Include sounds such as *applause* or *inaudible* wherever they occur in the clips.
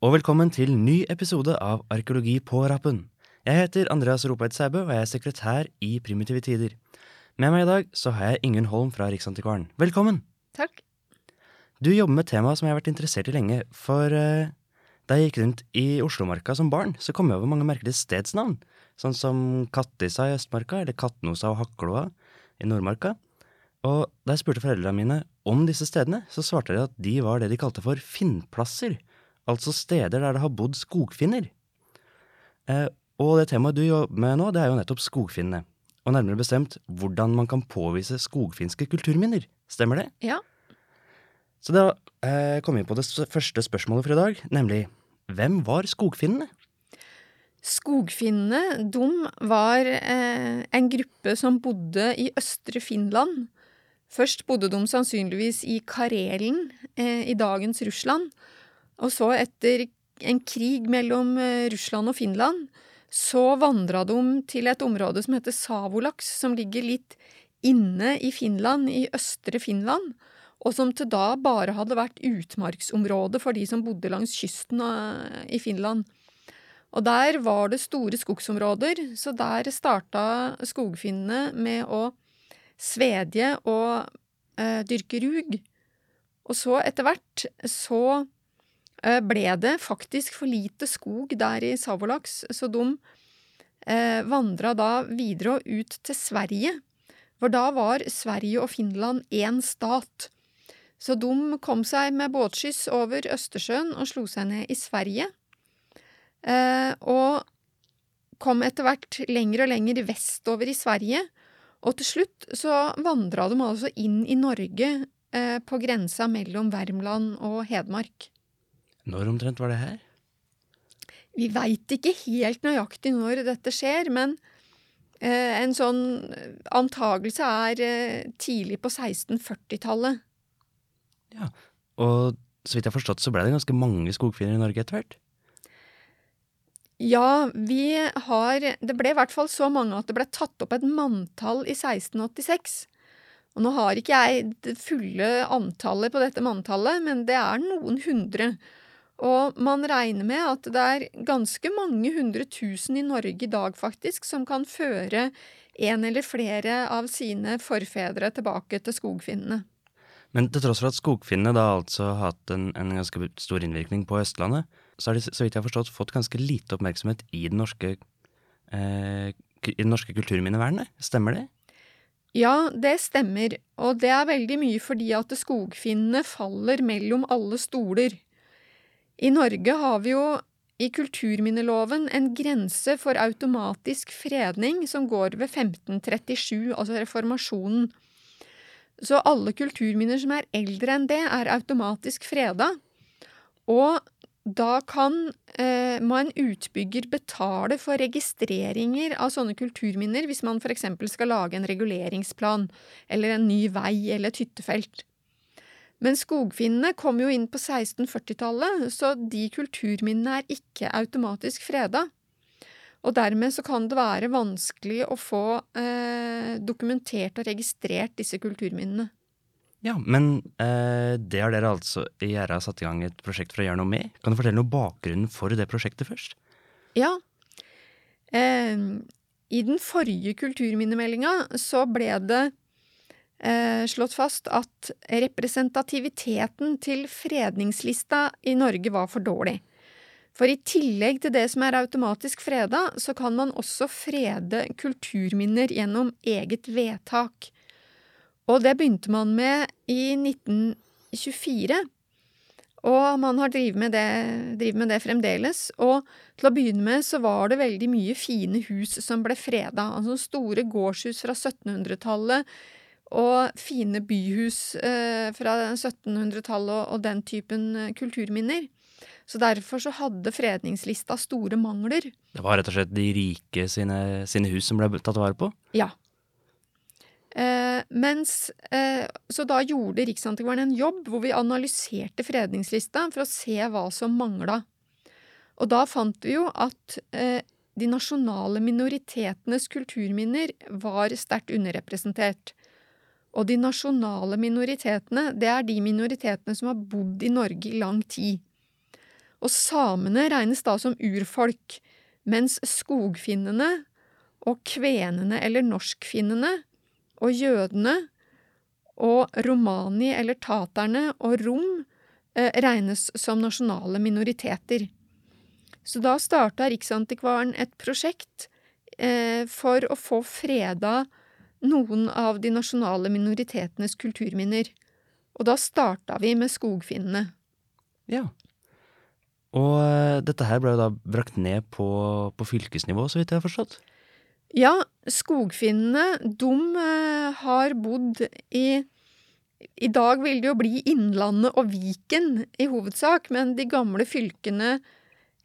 Og velkommen til ny episode av Arkeologi på rappen. Jeg heter Andreas Ropeid Sæbø, og jeg er sekretær i Primitive Tider. Med meg i dag så har jeg Ingunn Holm fra Riksantikvaren. Velkommen! Takk. Du jobber med temaet som jeg har vært interessert i lenge, for uh, da jeg gikk rundt i Oslomarka som barn, så kom jeg over mange merkelige stedsnavn, sånn som Kattisa i Østmarka, eller Kattnosa og Hakloa i Nordmarka. Og da jeg spurte foreldrene mine om disse stedene, så svarte de at de var det de kalte for finnplasser, altså steder der det har bodd skogfinner. Eh, og det temaet du jobber med nå, det er jo nettopp skogfinnene. Og nærmere bestemt hvordan man kan påvise skogfinske kulturminner. Stemmer det? Ja. Så da eh, kom vi på det første spørsmålet for i dag, nemlig hvem var skogfinnene? Skogfinnene, de var eh, en gruppe som bodde i østre Finland. Først bodde de sannsynligvis i Karelen, eh, i dagens Russland. Og så, etter en krig mellom eh, Russland og Finland, så vandra de til et område som heter Savolaks, som ligger litt inne i Finland, i østre Finland, og som til da bare hadde vært utmarksområde for de som bodde langs kysten i Finland. Og der var det store skogsområder, så der starta skogfinnene med å svedje og eh, dyrke rug. Og så etter hvert så eh, ble det faktisk for lite skog der i Savolaks, så de eh, vandra da videre og ut til Sverige. For da var Sverige og Finland én stat. Så de kom seg med båtskyss over Østersjøen og slo seg ned i Sverige. Eh, og kom etter hvert lenger og lenger vestover i Sverige. Og til slutt så vandra de altså inn i Norge eh, på grensa mellom Värmland og Hedmark. Når omtrent var det her? Vi veit ikke helt nøyaktig når dette skjer, men eh, en sånn antagelse er eh, tidlig på 1640-tallet. Ja. Og så vidt jeg har forstått, så ble det ganske mange skogfinner i Norge etter hvert. Ja, vi har Det ble i hvert fall så mange at det ble tatt opp et manntall i 1686. Og nå har ikke jeg det fulle antallet på dette manntallet, men det er noen hundre. Og man regner med at det er ganske mange hundre tusen i Norge i dag, faktisk, som kan føre en eller flere av sine forfedre tilbake til skogfinnene. Men til tross for at skogfinnene da altså har hatt en, en ganske stor innvirkning på Østlandet, så har de, så vidt jeg har forstått, fått ganske lite oppmerksomhet i den norske, eh, i det norske kulturminnevernet. Stemmer det? Ja, det stemmer, og det er veldig mye fordi at skogfinnene faller mellom alle stoler. I Norge har vi jo i kulturminneloven en grense for automatisk fredning som går ved 1537, altså reformasjonen. Så alle kulturminner som er eldre enn det, er automatisk freda. Og da kan eh, må en utbygger betale for registreringer av sånne kulturminner hvis man f.eks. skal lage en reguleringsplan, eller en ny vei eller et hyttefelt. Men skogfinnene kom jo inn på 1640-tallet, så de kulturminnene er ikke automatisk freda. Og dermed så kan det være vanskelig å få eh, dokumentert og registrert disse kulturminnene. Ja, men eh, det har dere altså i RA satt i gang et prosjekt for å gjøre noe med. Kan du fortelle noe om bakgrunnen for det prosjektet først? Ja. Eh, I den forrige kulturminnemeldinga så ble det eh, slått fast at representativiteten til fredningslista i Norge var for dårlig. For i tillegg til det som er automatisk freda, så kan man også frede kulturminner gjennom eget vedtak. Og det begynte man med i 1924. Og man har drevet med, med det fremdeles. Og til å begynne med så var det veldig mye fine hus som ble freda. Altså store gårdshus fra 1700-tallet og fine byhus eh, fra 1700-tallet og, og den typen eh, kulturminner. Så derfor så hadde fredningslista store mangler. Det var rett og slett de rike sine, sine hus som ble tatt vare på? Ja. Eh, mens, eh, så da gjorde Riksantikvaren en jobb hvor vi analyserte fredningslista for å se hva som mangla. Og da fant vi jo at eh, de nasjonale minoritetenes kulturminner var sterkt underrepresentert. Og de nasjonale minoritetene, det er de minoritetene som har bodd i Norge i lang tid. Og samene regnes da som urfolk, mens skogfinnene og kvenene eller norskfinnene og jødene og romani eller taterne og rom eh, regnes som nasjonale minoriteter. Så da starta Riksantikvaren et prosjekt eh, for å få freda noen av de nasjonale minoritetenes kulturminner. Og da starta vi med skogfinnene. Ja. Og eh, dette her ble jo da brakt ned på, på fylkesnivå, så vidt jeg har forstått? Ja, skogfinnene, de eh, har bodd i I dag vil det jo bli Innlandet og Viken i hovedsak, men de gamle fylkene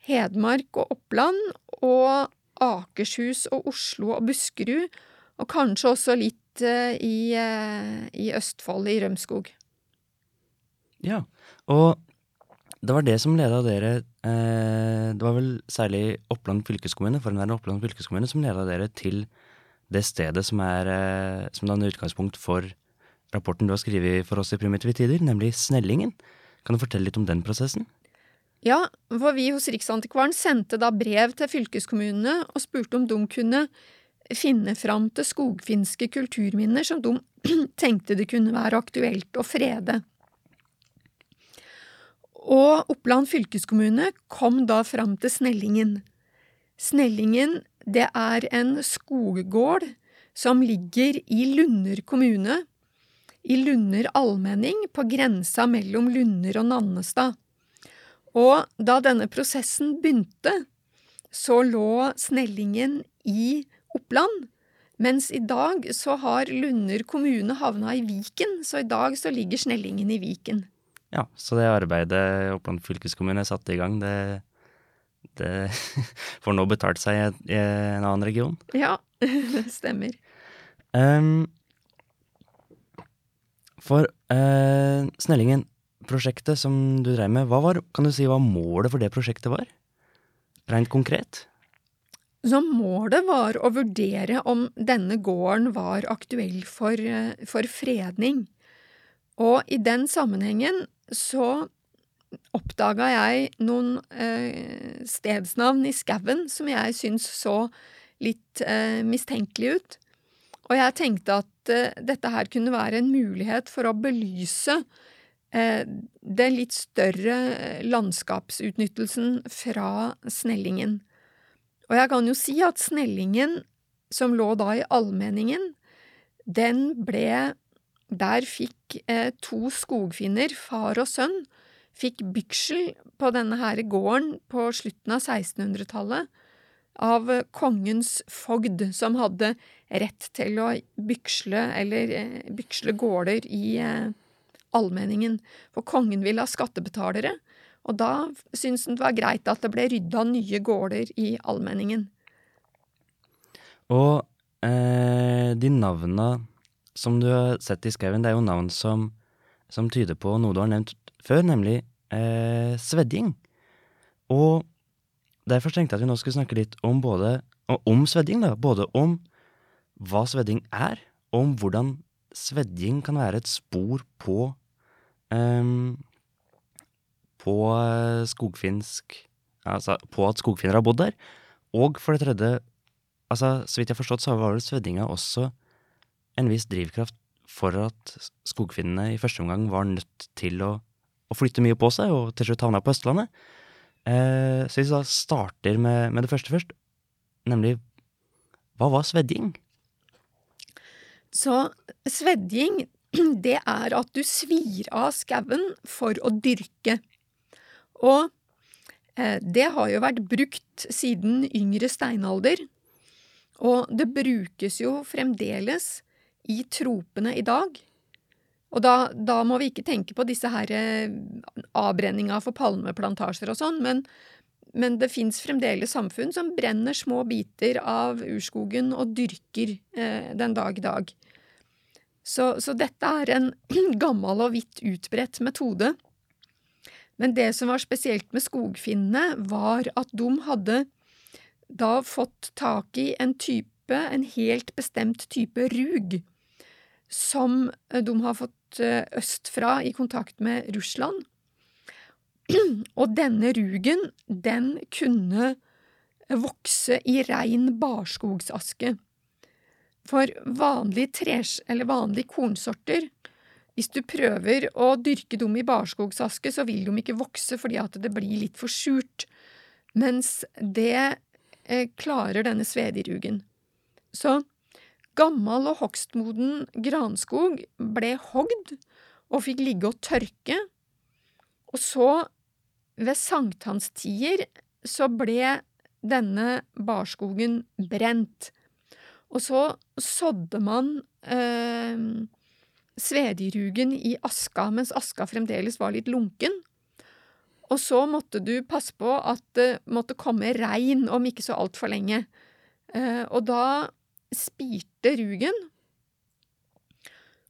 Hedmark og Oppland og Akershus og Oslo og Buskerud, og kanskje også litt eh, i, eh, i Østfold, i Rømskog. Ja, og det var det som leda dere eh, Det var vel særlig Oppland fylkeskommune, forhenværende Oppland fylkeskommune, som leda dere til det stedet som er eh, som danner utgangspunkt for rapporten du har skrevet for oss i Primitive Tider, nemlig Snellingen. Kan du fortelle litt om den prosessen? Ja, for vi hos Riksantikvaren sendte da brev til fylkeskommunene og spurte om de kunne finne fram til skogfinske kulturminner som de *clears throat* tenkte det kunne være aktuelt å frede. Og Oppland fylkeskommune kom da fram til Snellingen. Snellingen, det er en skoggård som ligger i Lunder kommune, i Lunder allmenning, på grensa mellom Lunder og Nannestad. Og da denne prosessen begynte, så lå Snellingen i Oppland, mens i dag så har Lunder kommune havna i Viken, så i dag så ligger Snellingen i Viken. Ja, så det arbeidet Oppland fylkeskommune satte i gang, det, det *laughs* får nå betalt seg i, en annen region. Ja, det *laughs* stemmer. Um, for uh, Snellingen, prosjektet som du drev med, hva var, kan du si hva målet for det prosjektet var? Rent konkret? Så målet var å vurdere om denne gården var aktuell for, eh, for fredning. Og i den sammenhengen så oppdaga jeg noen eh, stedsnavn i skauen som jeg syns så litt eh, mistenkelig ut. Og jeg tenkte at eh, dette her kunne være en mulighet for å belyse eh, den litt større landskapsutnyttelsen fra Snellingen. Og jeg kan jo si at Snellingen, som lå da i allmenningen, den ble Der fikk eh, to skogfinner, far og sønn, fikk byksel på denne her gården på slutten av 1600-tallet av kongens fogd, som hadde rett til å byksle eller eh, byksle gårder i eh, allmenningen. For kongen ville ha skattebetalere, og da syntes han det var greit at det ble rydda nye gårder i allmenningen. Og eh, de navna som du har sett i skauen, det er jo navn som, som, tyder på noe du har nevnt før, nemlig eh, svedding. Og derfor tenkte jeg at vi nå skulle snakke litt om både om svedding, da. Både om hva svedding er, og om hvordan svedding kan være et spor på um, på eh, skogfinsk Altså på at skogfinner har bodd der. Og for det tredje, altså så vidt jeg har forstått, så var vel sveddinga også en viss drivkraft for at skogfinnene i første omgang var nødt til å, å flytte mye på seg, og til slutt havna på Østlandet. Eh, så hvis vi da starter med, med det første først, nemlig hva var svedding? Så svedding, *clears throat* det er at du svir av skauen for å dyrke. Og eh, det har jo vært brukt siden yngre steinalder. Og det brukes jo fremdeles i tropene i dag. Og da, da må vi ikke tenke på disse her eh, avbrenninga for palmeplantasjer og sånn, men, men det fins fremdeles samfunn som brenner små biter av urskogen og dyrker eh, den dag i dag. Så, så dette er en *clears throat* gammel og vidt utbredt metode men det som var spesielt med skogfinnene, var at de hadde da fått tak i en type, en helt bestemt type rug, som de har fått eh, østfra i kontakt med Russland. *clears throat* Og denne rugen, den kunne vokse i rein barskogsaske. For vanlige, vanlige kornsorter, hvis du prøver å dyrke dem i barskogsaske, så vil de ikke vokse fordi at det blir litt for surt. Mens det eh, klarer denne svedirugen. Så gammel og hogstmoden granskog ble hogd og fikk ligge og tørke. Og så, ved sankthanstider, så ble denne barskogen brent. Og så sådde man eh, svedirugen i aska mens aska fremdeles var litt lunken. Og så måtte du passe på at det måtte komme regn om ikke så altfor lenge. Eh, og da spirte rugen.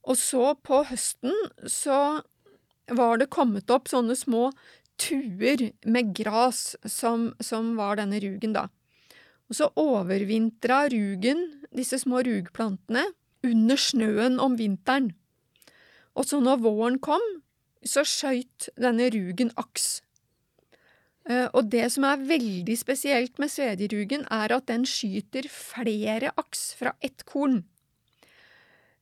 Og så på høsten så var det kommet opp sånne små tuer med gras som, som var denne rugen, da. Og så overvintra rugen, disse små rugplantene, under snøen om vinteren. Og så når våren kom, så skøyt denne rugen aks. Eh, og det som er veldig spesielt med svedjerugen, er at den skyter flere aks fra ett korn.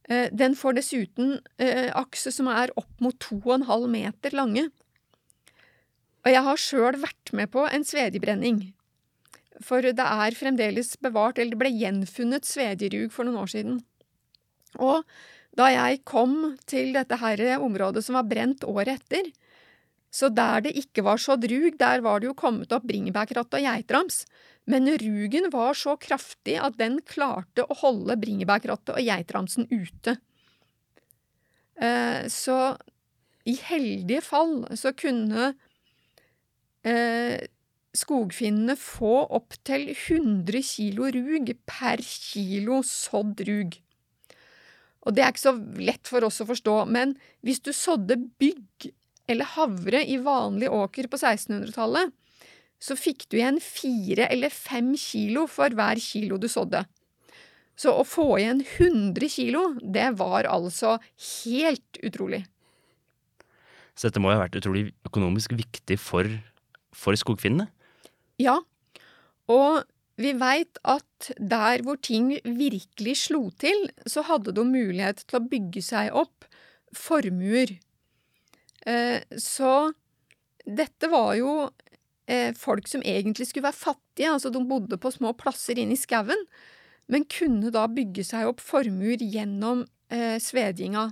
Eh, den får dessuten eh, aks som er opp mot to og en halv meter lange. Og jeg har sjøl vært med på en svedjebrenning. For det er fremdeles bevart, eller det ble gjenfunnet svedjerug for noen år siden. Og da jeg kom til dette her området som var brent året etter, så der det ikke var sådd rug, der var det jo kommet opp bringebærkratt og geitrams, men rugen var så kraftig at den klarte å holde bringebærkrattet og geitramsen ute. Eh, så i heldige fall så kunne eh, skogfinnene få opptil 100 kilo rug per kilo sådd rug. Og det er ikke så lett for oss å forstå, men hvis du sådde bygg eller havre i vanlig åker på 1600-tallet, så fikk du igjen fire eller fem kilo for hver kilo du sådde. Så å få igjen 100 kilo, det var altså helt utrolig. Så dette må jo ha vært utrolig økonomisk viktig for, for skogfinnene? Ja, og vi veit at der hvor ting virkelig slo til, så hadde de mulighet til å bygge seg opp formuer Eh, så dette var jo eh, folk som egentlig skulle være fattige, altså de bodde på små plasser inne i skauen, men kunne da bygge seg opp formuer gjennom eh, svedjinga.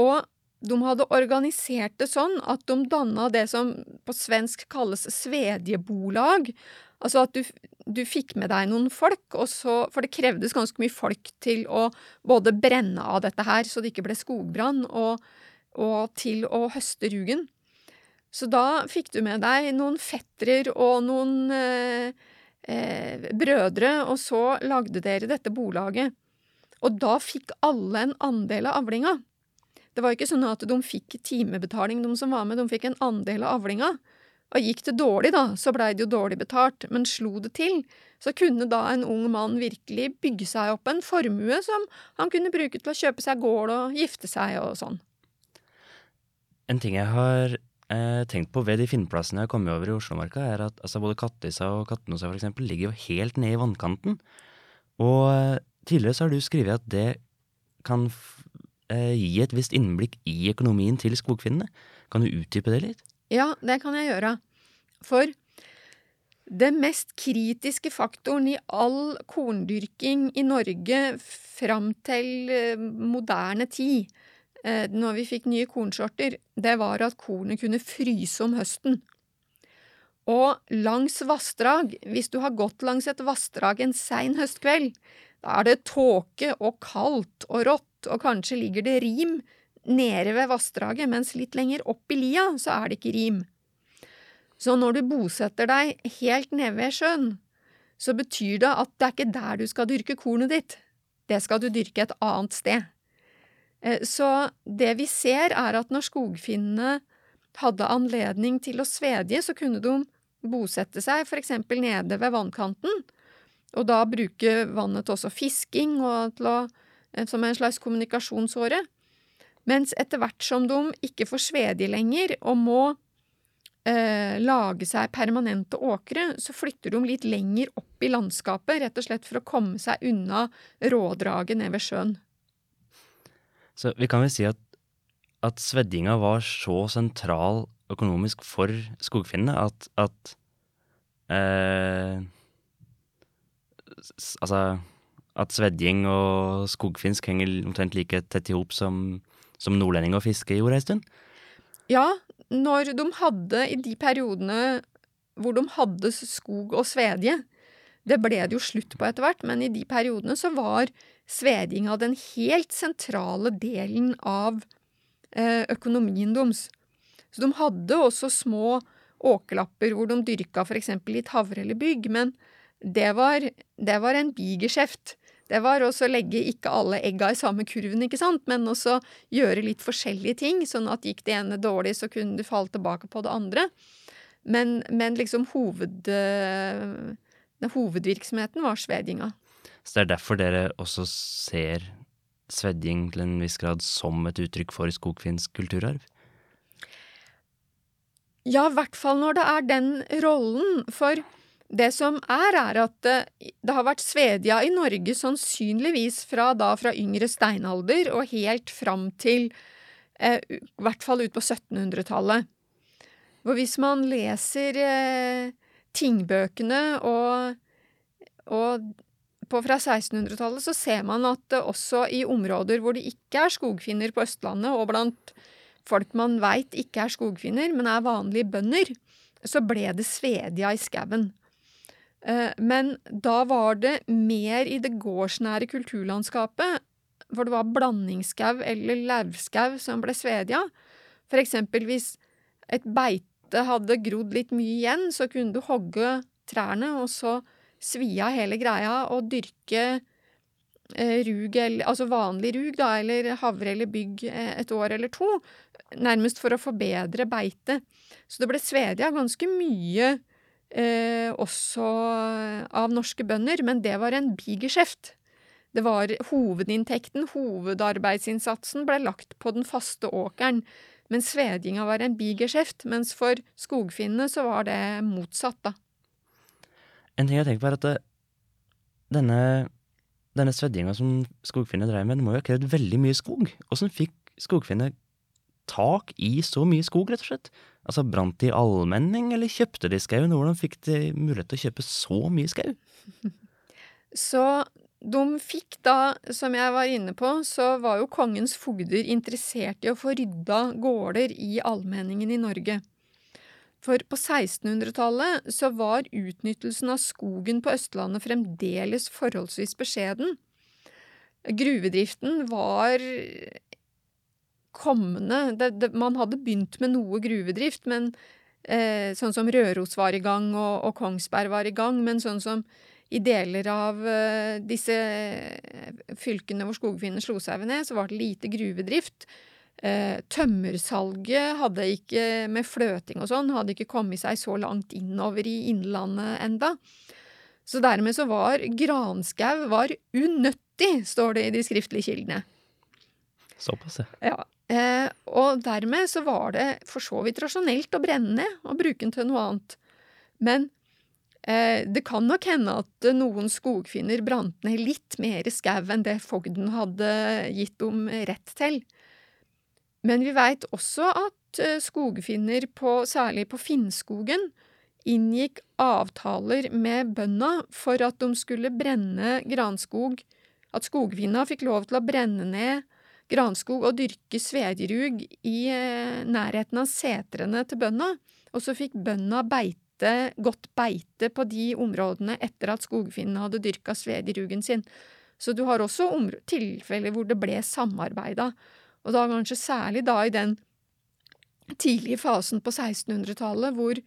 Og de hadde organisert det sånn at de danna det som på svensk kalles svedjebolag. Altså at du, du fikk med deg noen folk, så, for det krevdes ganske mye folk til å både brenne av dette her, så det ikke ble skogbrann, og og til å høste rugen. Så da fikk du med deg noen fettere og noen eh, eh, brødre, og så lagde dere dette bolaget. Og da fikk alle en andel av avlinga. Det var ikke sånn at de fikk timebetaling, de som var med, de fikk en andel av avlinga. Og gikk det dårlig, da, så blei det jo dårlig betalt, men slo det til, så kunne da en ung mann virkelig bygge seg opp en formue som han kunne bruke til å kjøpe seg gård og gifte seg og sånn. En ting jeg har eh, tenkt på ved de finnplassene jeg har kommet over i Oslomarka, er at altså, både Kattisa og Kattenosa for eksempel, ligger jo helt ned i vannkanten. Og eh, tidligere så har du skrevet at det kan eh, gi et visst innblikk i økonomien til skogfinnene. Kan du utdype det litt? Ja, det kan jeg gjøre. For det mest kritiske faktoren i all korndyrking i Norge fram til eh, moderne tid, Eh, når vi fikk nye kornsorter, det var at kornet kunne fryse om høsten. Og langs vassdrag, hvis du har gått langs et vassdrag en sein høstkveld, da er det tåke og kaldt og rått, og kanskje ligger det rim nede ved vassdraget, mens litt lenger opp i lia så er det ikke rim. Så når du bosetter deg helt nede ved sjøen, så betyr det at det er ikke der du skal dyrke kornet ditt, det skal du dyrke et annet sted. Eh, så det vi ser, er at når skogfinnene hadde anledning til å svedje, så kunne de bosette seg for eksempel nede ved vannkanten, og da bruke vannet til også fisking og til å, eh, som en slags kommunikasjonsåre. Mens etter hvert som de ikke får svedje lenger og må eh, lage seg permanente åkre, så flytter de litt lenger opp i landskapet, rett og slett for å komme seg unna rådraget ned ved sjøen. Så vi kan vel si at, at sveddinga var så sentral økonomisk for skogfinnene at, at eh, Altså at svedding og skogfinsk henger omtrent like tett i hop som, som nordlending og fiske gjorde ei stund. Ja, når de hadde i de periodene hvor de hadde skog og svedje, det ble det jo slutt på etter hvert, men i de periodene så var svedinga den helt sentrale delen av eh, økonomien deres. Så de hadde også små åkerlapper hvor de dyrka eksempel litt havre eller bygg, men det var, det var en bigeskjeft. Det var også å legge ikke alle egga i samme kurven, ikke sant, men også gjøre litt forskjellige ting, sånn at gikk det ene dårlig, så kunne du falle tilbake på det andre. Men, men liksom hoved, eh, hovedvirksomheten var svedinga. Så det er derfor dere også ser svedjing til en viss grad som et uttrykk for skogfinsk kulturarv? Ja, i hvert fall når det er den rollen, for det som er, er at det, det har vært svedja i Norge sannsynligvis fra da fra yngre steinalder og helt fram til eh, i hvert fall ut på 1700-tallet. For hvis man leser eh, tingbøkene og, og på fra 1600-tallet, så ser man at eh, også i områder hvor det ikke er skogfinner på Østlandet, og blant folk man veit ikke er skogfinner, men er vanlige bønder, så ble det svedja i skauen. Eh, Men da var det mer i det gårdsnære kulturlandskapet, hvor det var blandingsskau eller lauvskau som ble svedja. For eksempel hvis et beite hadde grodd litt mye igjen, så kunne du hogge trærne og så svi av hele greia og dyrke eh, rug, altså vanlig rug, da, eller havre eller bygg eh, et år eller to, nærmest for å forbedre beitet. Så det ble svedja ganske mye eh, også av norske bønder, men det var en bigeskjeft. Det var hovedinntekten, hovedarbeidsinnsatsen, ble lagt på den faste åkeren, men svedinga var en bigeskjeft, mens for skogfinnene så var det motsatt, da. En ting jeg tenker på er at det, denne, denne sveddinga som skogfinnene drev med, den må jo ha krevd veldig mye skog. Åssen fikk skogfinnene tak i så mye skog, rett og slett? Altså, Brant de allmenning, eller kjøpte de skauen? Hvordan fikk de mulighet til å kjøpe så mye skau? *laughs* Så de fikk da, som jeg var inne på, så var jo kongens fogder interessert i å få rydda gårder i allmenningen i Norge. For på 1600-tallet så var utnyttelsen av skogen på Østlandet fremdeles forholdsvis beskjeden. Gruvedriften var kommende det, det, Man hadde begynt med noe gruvedrift, men eh, sånn som Røros var i gang og, og Kongsberg var i gang, men sånn som i deler av eh, disse fylkene hvor skogfinnene slo seg ned, så var det lite gruvedrift. Eh, tømmersalget hadde ikke, med fløting og sånn, hadde ikke kommet seg så langt innover i innlandet enda. Så dermed så var granskau var unøttig, står det i de skriftlige kildene. Såpass, ja. Eh, og dermed så var det for så vidt rasjonelt å brenne ned og bruke den til noe annet. Men eh, det kan nok hende at noen skogfinner brant ned litt mer skau enn det fogden hadde gitt dem rett til. Men vi veit også at eh, skogfinner, på, særlig på Finnskogen, inngikk avtaler med bøndene for at de skulle brenne granskog, at skogfinna fikk lov til å brenne ned granskog og dyrke svedjerug i eh, nærheten av setrene til bøndene, og så fikk bøndene beite, godt beite på de områdene etter at skogfinnene hadde dyrka svedjerugen sin. Så du har også tilfeller hvor det ble samarbeida, og da kanskje særlig da i den tidlige fasen på 1600-tallet hvor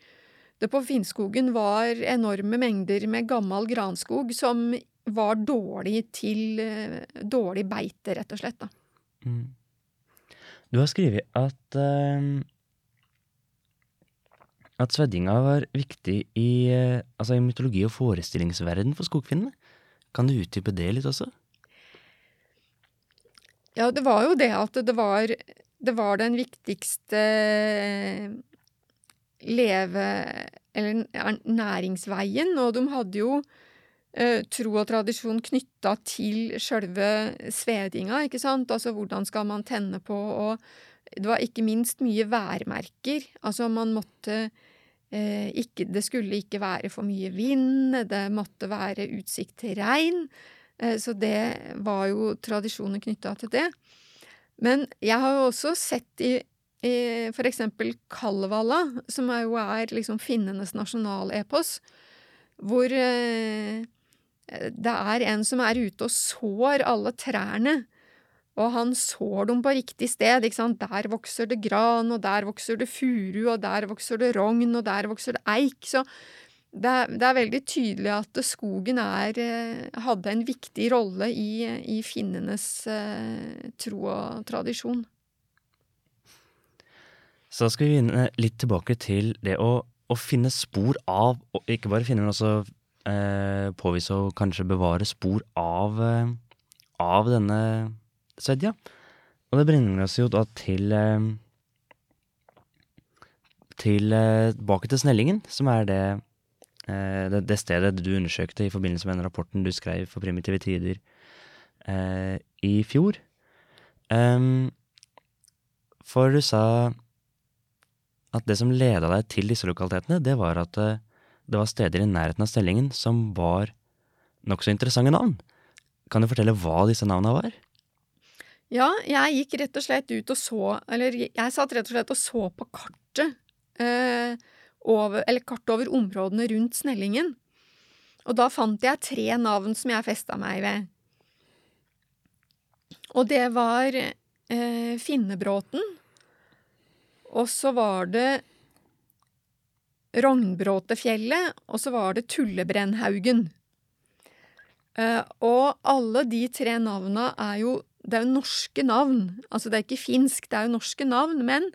det på Finnskogen var enorme mengder med gammel granskog som var dårlig til dårlig beite, rett og slett. da. Mm. Du har skrevet at uh, at sveddinga var viktig i, uh, altså i mytologi- og forestillingsverden for skogfinnene. Kan du utdype det litt også? Ja, det var jo det at det var, det var den viktigste leve Eller næringsveien, og de hadde jo tro og tradisjon knytta til sjølve svedinga, ikke sant, altså hvordan skal man tenne på, og det var ikke minst mye værmerker, altså man måtte eh, ikke Det skulle ikke være for mye vind, det måtte være utsikt til regn, eh, så det var jo tradisjoner knytta til det. Men jeg har jo også sett i, for eksempel Kalevala, som jo er liksom finnenes nasjonalepos, hvor eh, det er en som er ute og sår alle trærne. Og han sår dem på riktig sted, ikke sant. Der vokser det gran, og der vokser det furu, og der vokser det rogn, og der vokser det eik. Så det er, det er veldig tydelig at skogen er, eh, hadde en viktig rolle i, i finnenes eh, tro og tradisjon. Så da skal vi vinne litt tilbake til det å, å finne spor av, og ikke bare finne, men også eh, påvise og kanskje bevare spor av, eh, av denne svedja. Og det bringer oss jo da til eh, til eh, tilbake til Snellingen, som er det Eh, det, det, stedet du undersøkte i forbindelse med den rapporten du skrev for Primitive Tider eh, i fjor. Um, for du sa at det som leda deg til disse lokalitetene, det var at eh, det var steder i nærheten av stellingen som var nokså interessante navn. Kan du fortelle hva disse navnene var? Ja, jeg gikk rett og slett ut og så Eller jeg satt rett og slett og så på kartet. Eh, over, eller kartet over områdene rundt Snellingen. Og da fant jeg tre navn som jeg festa meg ved. Og det var eh, Finnebråten, og så var det Rognbråtefjellet, og så var det Tullebrennhaugen. Eh, og alle de tre navna er jo Det er jo norske navn. Altså, det er ikke finsk, det er jo norske navn, men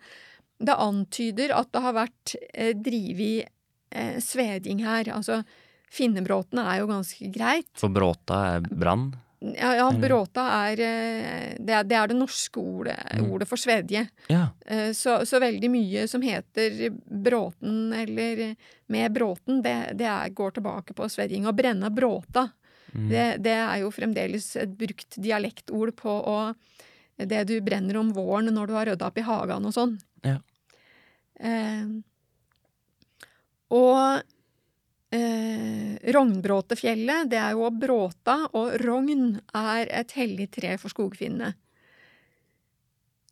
det antyder at det har vært eh, drevet eh, sveding her. Altså, Finnebråten er jo ganske greit. For bråta er brann? Ja, ja bråta er eh, det, er det, er det norske ordet, mm. ordet for svedje. Ja. Eh, så, så, veldig mye som heter Bråten eller med Bråten, det, det er, går tilbake på svedjing. Å brenne bråta, mm. det, det, er jo fremdeles et brukt dialektord på å det du brenner om våren når du har rydda opp i hagen og sånn. Ja. Eh, og eh, Rognbråtefjellet, det er jo bråta, og rogn er et hellig tre for skogfinnene.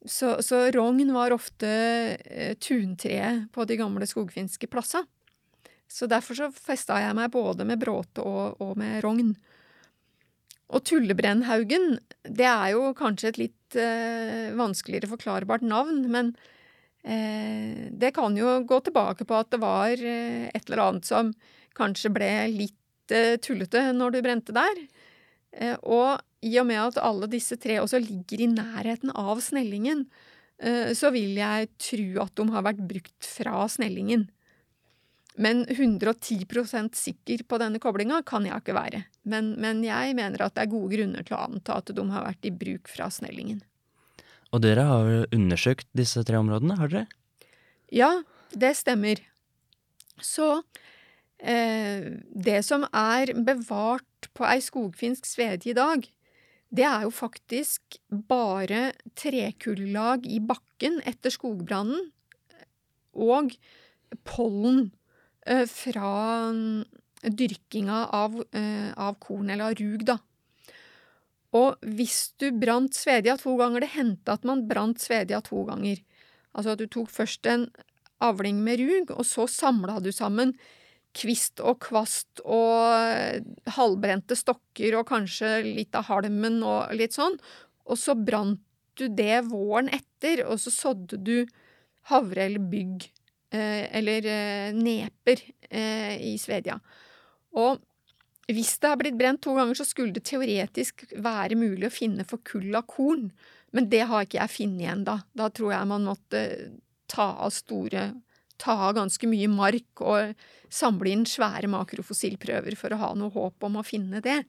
Så, så, rogn var ofte eh, tuntreet på de gamle skogfinske plassa. Så derfor så festa jeg meg både med bråte og, og med rogn. Og Tullebrennhaugen, det er jo kanskje et litt eh, vanskeligere forklarbart navn, men Eh, det kan jo gå tilbake på at det var eh, et eller annet som kanskje ble litt eh, tullete når du brente der. Og i og med at alle disse tre også ligger i nærheten av snellingen, så vil jeg tro at de har vært brukt fra snellingen. Men 110% sikker på denne koblinga kan jeg ikke være. Men, men jeg mener at det er gode grunner til å anta at de har vært i bruk fra snellingen. Og dere har undersøkt disse tre områdene, har dere? Ja, det stemmer. Så eh, det som er bevart på ei skogfinsk svedje i dag, det er jo faktisk bare trekullag i bakken etter skogbrannen og pollen eh, fra mm, dyrkinga av, eh, av korn, eller av rug, da. Og hvis du brant Svedia to ganger Det hendte at man brant Svedia to ganger. Altså at du tok først en avling med rug, og så samla du sammen kvist og kvast og halvbrente stokker og kanskje litt av halmen og litt sånn, og så brant du det våren etter, og så sådde du havre eller bygg, eh, eller eh, neper, eh, i Svedia. Og hvis det har blitt brent to ganger, så skulle det teoretisk være mulig å finne forkulla korn, men det har ikke jeg funnet igjen da. Da tror jeg man måtte ta av store Ta ganske mye mark og samle inn svære makrofossilprøver for å ha noe håp om å finne det.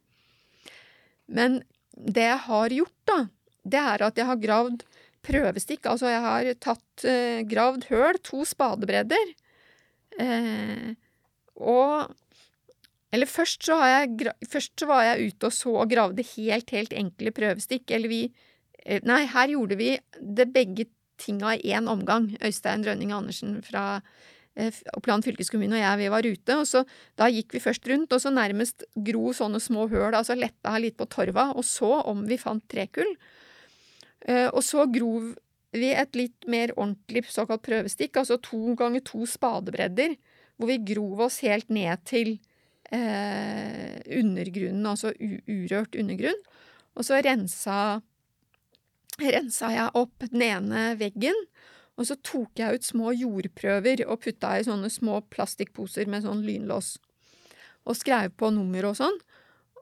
Men det jeg har gjort, da, det er at jeg har gravd prøvestikk, altså jeg har tatt, eh, gravd høl, to spadebredder, Eh, og Eller først så, jeg, først så var jeg ute og så og gravde helt, helt enkle prøvestikk. Eller vi eh, Nei, her gjorde vi det begge tinga i én omgang. Øystein Rønning Andersen fra eh, Oppland fylkeskommune og jeg, vi var ute. Og så da gikk vi først rundt, og så nærmest gro sånne små høl, altså letta her litt på torva, og så om vi fant trekull. Eh, og så grov vi et litt mer ordentlig såkalt prøvestikk, altså to ganger to spadebredder, hvor vi grov oss helt ned til eh, undergrunnen, altså urørt undergrunn. Og så rensa, rensa jeg opp den ene veggen, og så tok jeg ut små jordprøver og putta i sånne små plastikkposer med sånn lynlås, og skrev på nummer og sånn.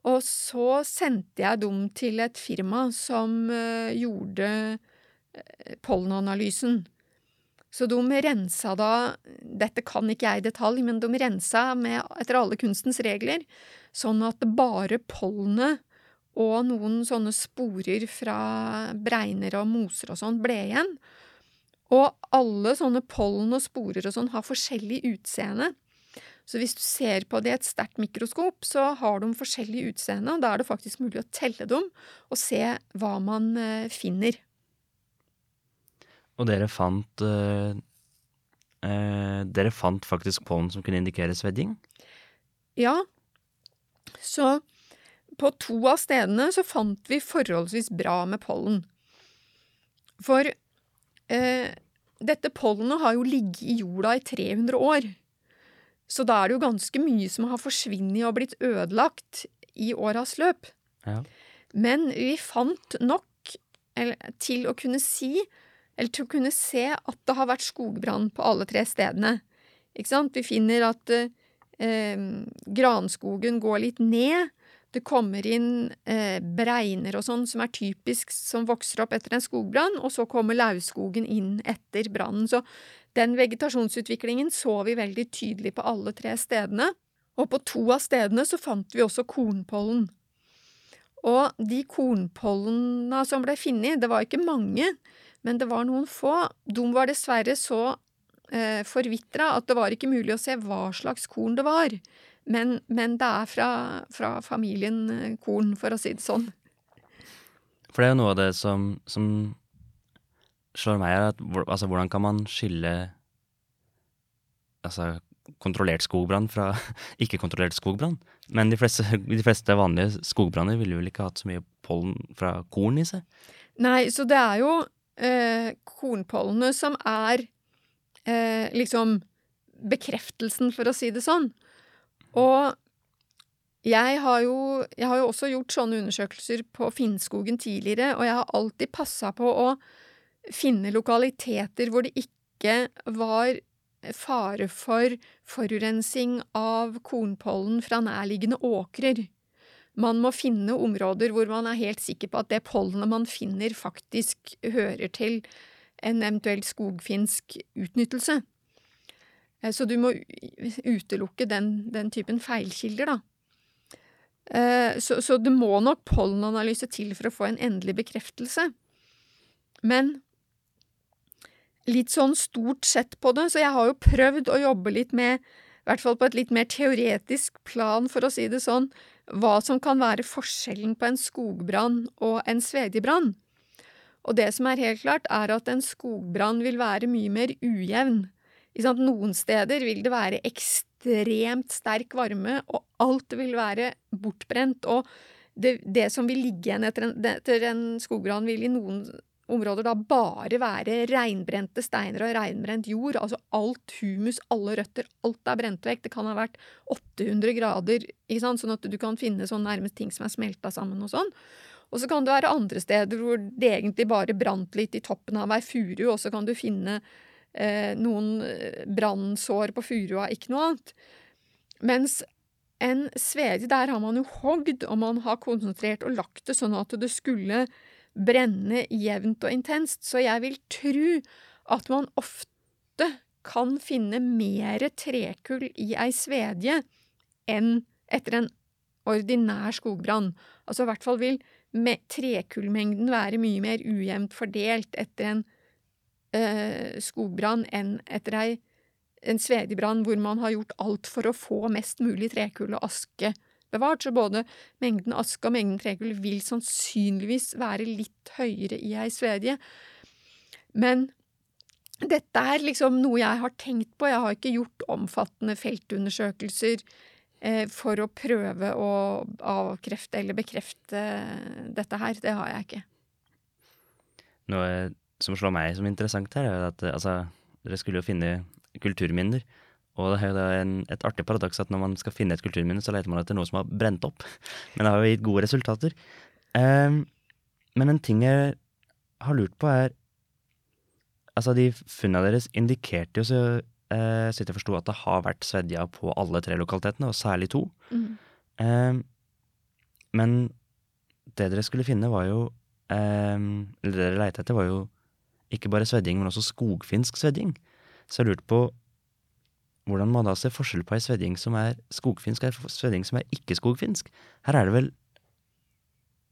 Og så sendte jeg dem til et firma som eh, gjorde eh, pollenanalysen. Så de rensa da Dette kan ikke jeg i detalj, men de rensa med, etter alle kunstens regler, sånn at bare pollenet og noen sånne sporer fra bregner og moser og sånn ble igjen. Og alle sånne pollen og sporer og sånn har forskjellig utseende. Så hvis du ser på det i et sterkt mikroskop, så har de forskjellig utseende, og da er det faktisk mulig å telle dem og se hva man eh, finner. Og dere fant øh, øh, Dere fant faktisk pollen som kunne indikere svedding? Ja, så på to av stedene så fant vi forholdsvis bra med pollen. For eh, dette pollenet har jo ligget i jorda i 300 år. Så da er det jo ganske mye som har forsvunnet og blitt ødelagt i åras løp. Ja. Men vi fant nok eller, til å kunne si, eller til å kunne se, at det har vært skogbrann på alle tre stedene. Ikke sant? Vi finner at eh, eh, granskogen går litt ned. Det kommer inn eh, bregner og sånn som er typisk som vokser opp etter en skogbrann, og så kommer lauvskogen inn etter brannen. Så den vegetasjonsutviklingen så vi veldig tydelig på alle tre stedene. Og på to av stedene så fant vi også kornpollen. Og de kornpollene som ble funnet, det var ikke mange, men det var noen få. De var dessverre så eh, forvitra at det var ikke mulig å se hva slags korn det var. Men, men det er fra, fra familien eh, korn, for å si det sånn. For det er jo noe av det som, som slår meg, er at altså, hvordan kan man skille altså, kontrollert skogbrann fra *laughs* ikke-kontrollert skogbrann? Men de fleste, de fleste vanlige skogbranner ville vel ikke hatt så mye pollen fra korn i seg? Nei, så det er jo eh, kornpollene som er eh, liksom bekreftelsen, for å si det sånn. Og jeg har, jo, jeg har jo også gjort sånne undersøkelser på Finnskogen tidligere, og jeg har alltid passa på å finne lokaliteter hvor det ikke var fare for forurensing av kornpollen fra nærliggende åkrer. Man må finne områder hvor man er helt sikker på at det pollenet man finner, faktisk hører til en eventuell skogfinsk utnyttelse. Eh, Så du må utelukke den, den typen feilkilder, da. Eh, Så, så det må nok pollenanalyse til for å få en endelig bekreftelse. Men litt sånn stort sett på det, så jeg har jo prøvd å jobbe litt med, i hvert fall på et litt mer teoretisk plan, for å si det sånn, hva som kan være forskjellen på en skogbrann og en svedjebrann. Og det som er helt klart, er at en skogbrann vil være mye mer ujevn. Noen steder vil det være ekstremt sterk varme, og alt vil være bortbrent. Og det, det som vil ligge igjen etter en, etter en skogbrann, vil i noen områder da bare være reinbrente steiner og reinbrent jord. Altså alt humus, alle røtter, alt er brent vekk. Det kan ha vært 800 grader, ikke sant? sånn at du kan finne sånn nærmest ting som er smelta sammen og sånn. Og så kan det være andre steder hvor det egentlig bare brant litt i toppen av ei furu, og så kan du finne noen eh, brannsår på furua, ikke noe annet. Mens en svedje, der har man jo hogd, og man har konsentrert og lagt det sånn at det skulle brenne jevnt og intenst. Så jeg vil tro at man ofte kan finne mer trekull i ei svedje enn etter en ordinær skogbrann. Altså i hvert fall vil trekullmengden være mye mer ujevnt fordelt etter en eh, skogbrann enn etter ei en svedjebrann hvor man har gjort alt for å få mest mulig trekull og aske bevart. Så både mengden aske og mengden trekull vil sannsynligvis være litt høyere i ei svedie. Men dette er liksom noe jeg har tenkt på. Jeg har ikke gjort omfattende feltundersøkelser eh, for å prøve å avkrefte eller bekrefte dette her. Det har jeg ikke. Noe som slår meg som interessant her, er at altså, dere skulle jo finne kulturminner. Og det er jo en, et artig paradoks at når man skal finne et kulturminne, så leter man etter noe som har brent opp. *laughs* Men det har jo gitt gode resultater. Um, men en ting jeg har lurt på, er Altså, de funnene deres indikerte jo så uh, jeg forsto at det har vært svedja på alle tre lokalitetene, og særlig to. Mm. Um, men det dere skulle finne, var jo um, Eller det dere leita etter, var jo ikke bare svedding, men også skogfinsk svedding. Så jeg lurte på hvordan man da ser forskjell på ei svedding som er skogfinsk, og ei svedding som er ikke-skogfinsk. Her er det vel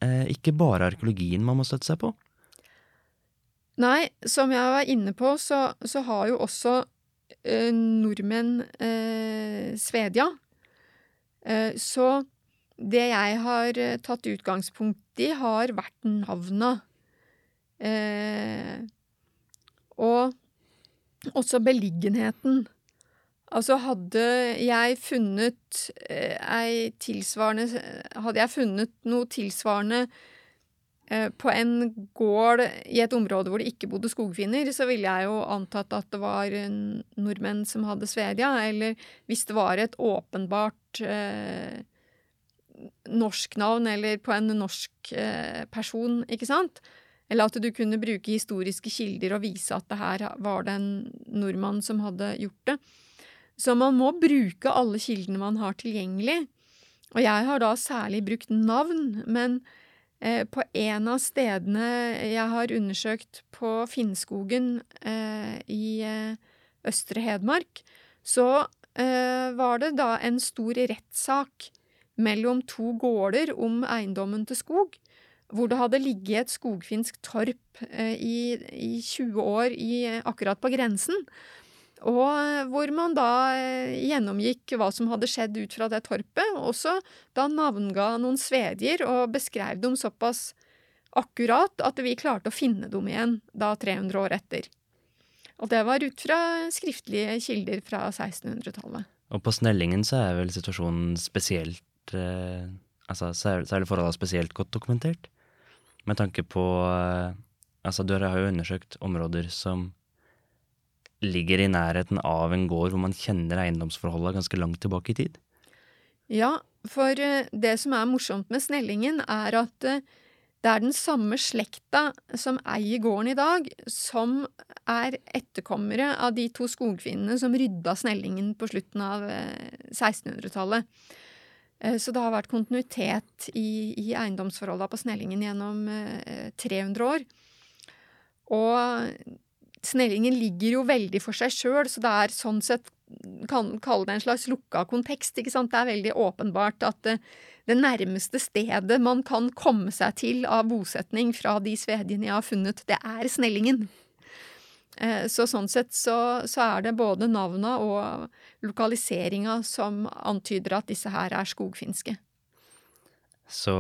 eh, ikke bare arkeologien man må støtte seg på? Nei, som jeg var inne på, så, så har jo også eh, nordmenn eh, Svedja. Eh, så det jeg har eh, tatt utgangspunkt i, har vært navna. Eh, og også beliggenheten. Altså, hadde jeg funnet eh, ei tilsvarende Hadde jeg funnet noe tilsvarende eh, på en gård i et område hvor det ikke bodde skogfinner, så ville jeg jo antatt at det var nordmenn som hadde Svedia, eller hvis det var et åpenbart eh, norsk navn, eller på en norsk eh, person, ikke sant, eller at du kunne bruke historiske kilder og vise at det her var det en nordmann som hadde gjort det. Så man må bruke alle kildene man har tilgjengelig. Og jeg har da særlig brukt navn, men eh, på en av stedene jeg har undersøkt på Finnskogen eh, i eh, Østre Hedmark, så eh, var det da en stor rettssak mellom to gårder om eiendommen til skog hvor det hadde ligget et skogfinsk torp eh, i, i 20 år i, akkurat på grensen. Og eh, hvor man da eh, gjennomgikk hva som hadde skjedd ut fra det torpet, og også da navnga noen svedier og beskrev dem såpass akkurat at vi klarte å finne dem igjen da 300 år etter. Og det var ut fra skriftlige kilder fra 1600-tallet. Og på Snellingen så er vel situasjonen spesielt eh, Altså så er, spesielt godt dokumentert? Med tanke på eh, Altså, dere har jo undersøkt områder som ligger i nærheten av en gård hvor man kjenner eiendomsforholdene ganske langt tilbake i tid. Ja, for eh, det som er morsomt med Snellingen, er at eh, det er den samme slekta som eier gården i dag, som er etterkommere av de to skogfinnene som rydda Snellingen på slutten av 1600-tallet. Eh, så det har vært kontinuitet i, i eiendomsforholdene på Snellingen gjennom eh, 300 år. Og Snellingen ligger jo veldig for seg sjøl, så det er sånn sett kan kalle det en slags lukka kontekst. ikke sant? Det er veldig åpenbart at det, det nærmeste stedet man kan komme seg til av bosetning fra de svedjene jeg har funnet, det er Snellingen. Eh, så sånn sett så, så, er det både navna og lokaliseringa som antyder at disse her er skogfinske. Så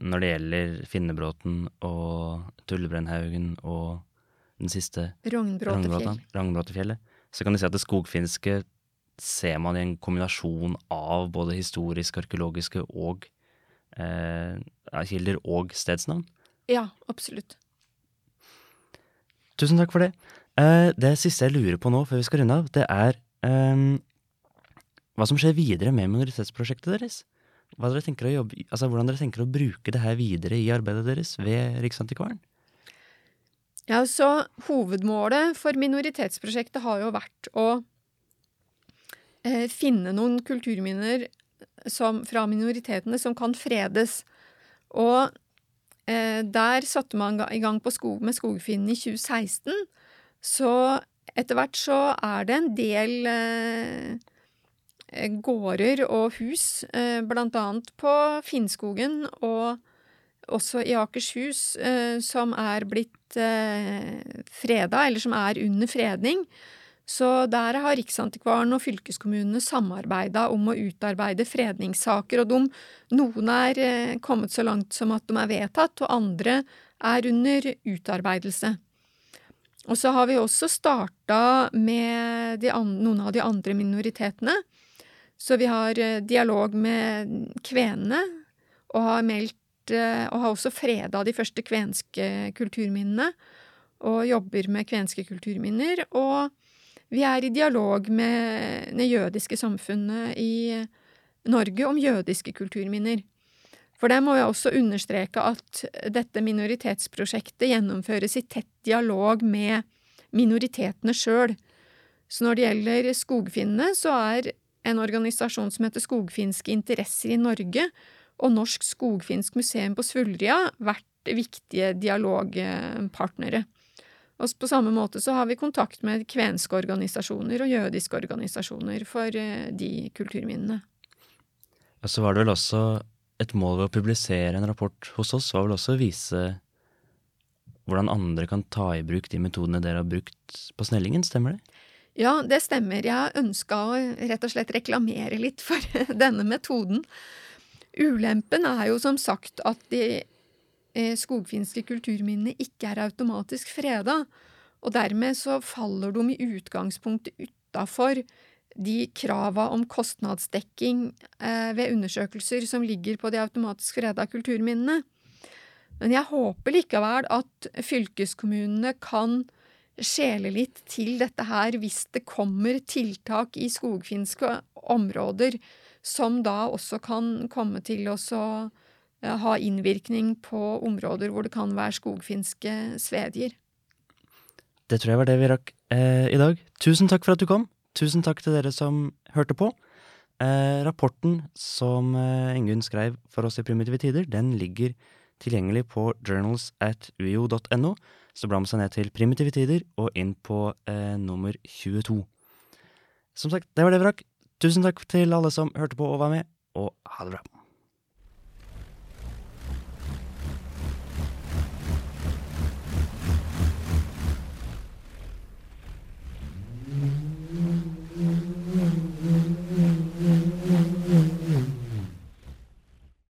når det gjelder Finnebråten og Tullebrennhaugen og den siste Ragnbråtefjellet, så kan du si at det skogfinske ser man i en kombinasjon av både historisk, arkeologiske og eh, kilder og stedsnavn? Ja, absolutt. Tusen takk for det. Uh, det siste jeg lurer på nå, før vi skal runde av, det er um, hva som skjer videre med minoritetsprosjektet deres. Dere jobbe, altså, hvordan dere tenker å bruke det her videre i arbeidet deres ved Riksantikvaren? Ja, så Hovedmålet for minoritetsprosjektet har jo vært å eh, finne noen kulturminner som, fra minoritetene som kan fredes. Og eh, der satte man i gang skog, med Skogfinnen i 2016. Så etter hvert så er det en del eh, gårder og hus, eh, blant annet på Finnskogen og også i Akershus, eh, som er blitt eh, freda, eller som er under fredning. Så der har Riksantikvaren og fylkeskommunene samarbeida om å utarbeide fredningssaker, og de, noen er eh, kommet så langt som at de er vedtatt, og andre er under utarbeidelse. Og så har vi også starta med noen av de andre minoritetene. Så vi har eh, dialog med kvenene, og har meldt eh, Og har også freda de første kvenske kulturminnene, og jobber med kvenske kulturminner. Og vi er i dialog med det jødiske samfunnet i Norge om jødiske kulturminner. For der må jeg også understreke at dette minoritetsprosjektet gjennomføres i tett dialog med minoritetene sjøl. Så når det gjelder skogfinnene, så er en organisasjon som heter Skogfinske interesser i Norge og Norsk skogfinsk museum på Svulria vært viktige dialogpartnere. Og på samme måte så har vi kontakt med kvenske organisasjoner og jødiske organisasjoner for eh, de kulturminnene. Og så var det vel også et mål ved å publisere en rapport hos oss, var vel også å vise hvordan andre kan ta i bruk de metodene dere har brukt på Snellingen, stemmer det? Ja, det stemmer. Jeg ønska å rett og slett reklamere litt for *laughs* denne metoden. Ulempen er jo som sagt at de eh, skogfinske kulturminnene ikke er automatisk freda, og dermed så faller de i utgangspunktet utafor de krava om kostnadsdekking eh, ved undersøkelser som ligger på de automatisk freda kulturminnene. Men jeg håper likevel at fylkeskommunene kan skjele litt til dette her hvis det kommer tiltak i skogfinske områder som da også kan komme til å ha innvirkning på områder hvor det kan være skogfinske svedier. Det tror jeg var det vi rakk eh, i dag. Tusen takk for at du kom. Tusen takk til dere som hørte på. Eh, rapporten som eh, Ingunn skrev for oss i Primitive Tider, den ligger tilgjengelig på journals at uio.no. Så bla med seg ned til Primitive Tider og inn på eh, nummer 22. Som sagt, det var det vi rakk. Tusen takk til alle som hørte på og var med, og ha det bra.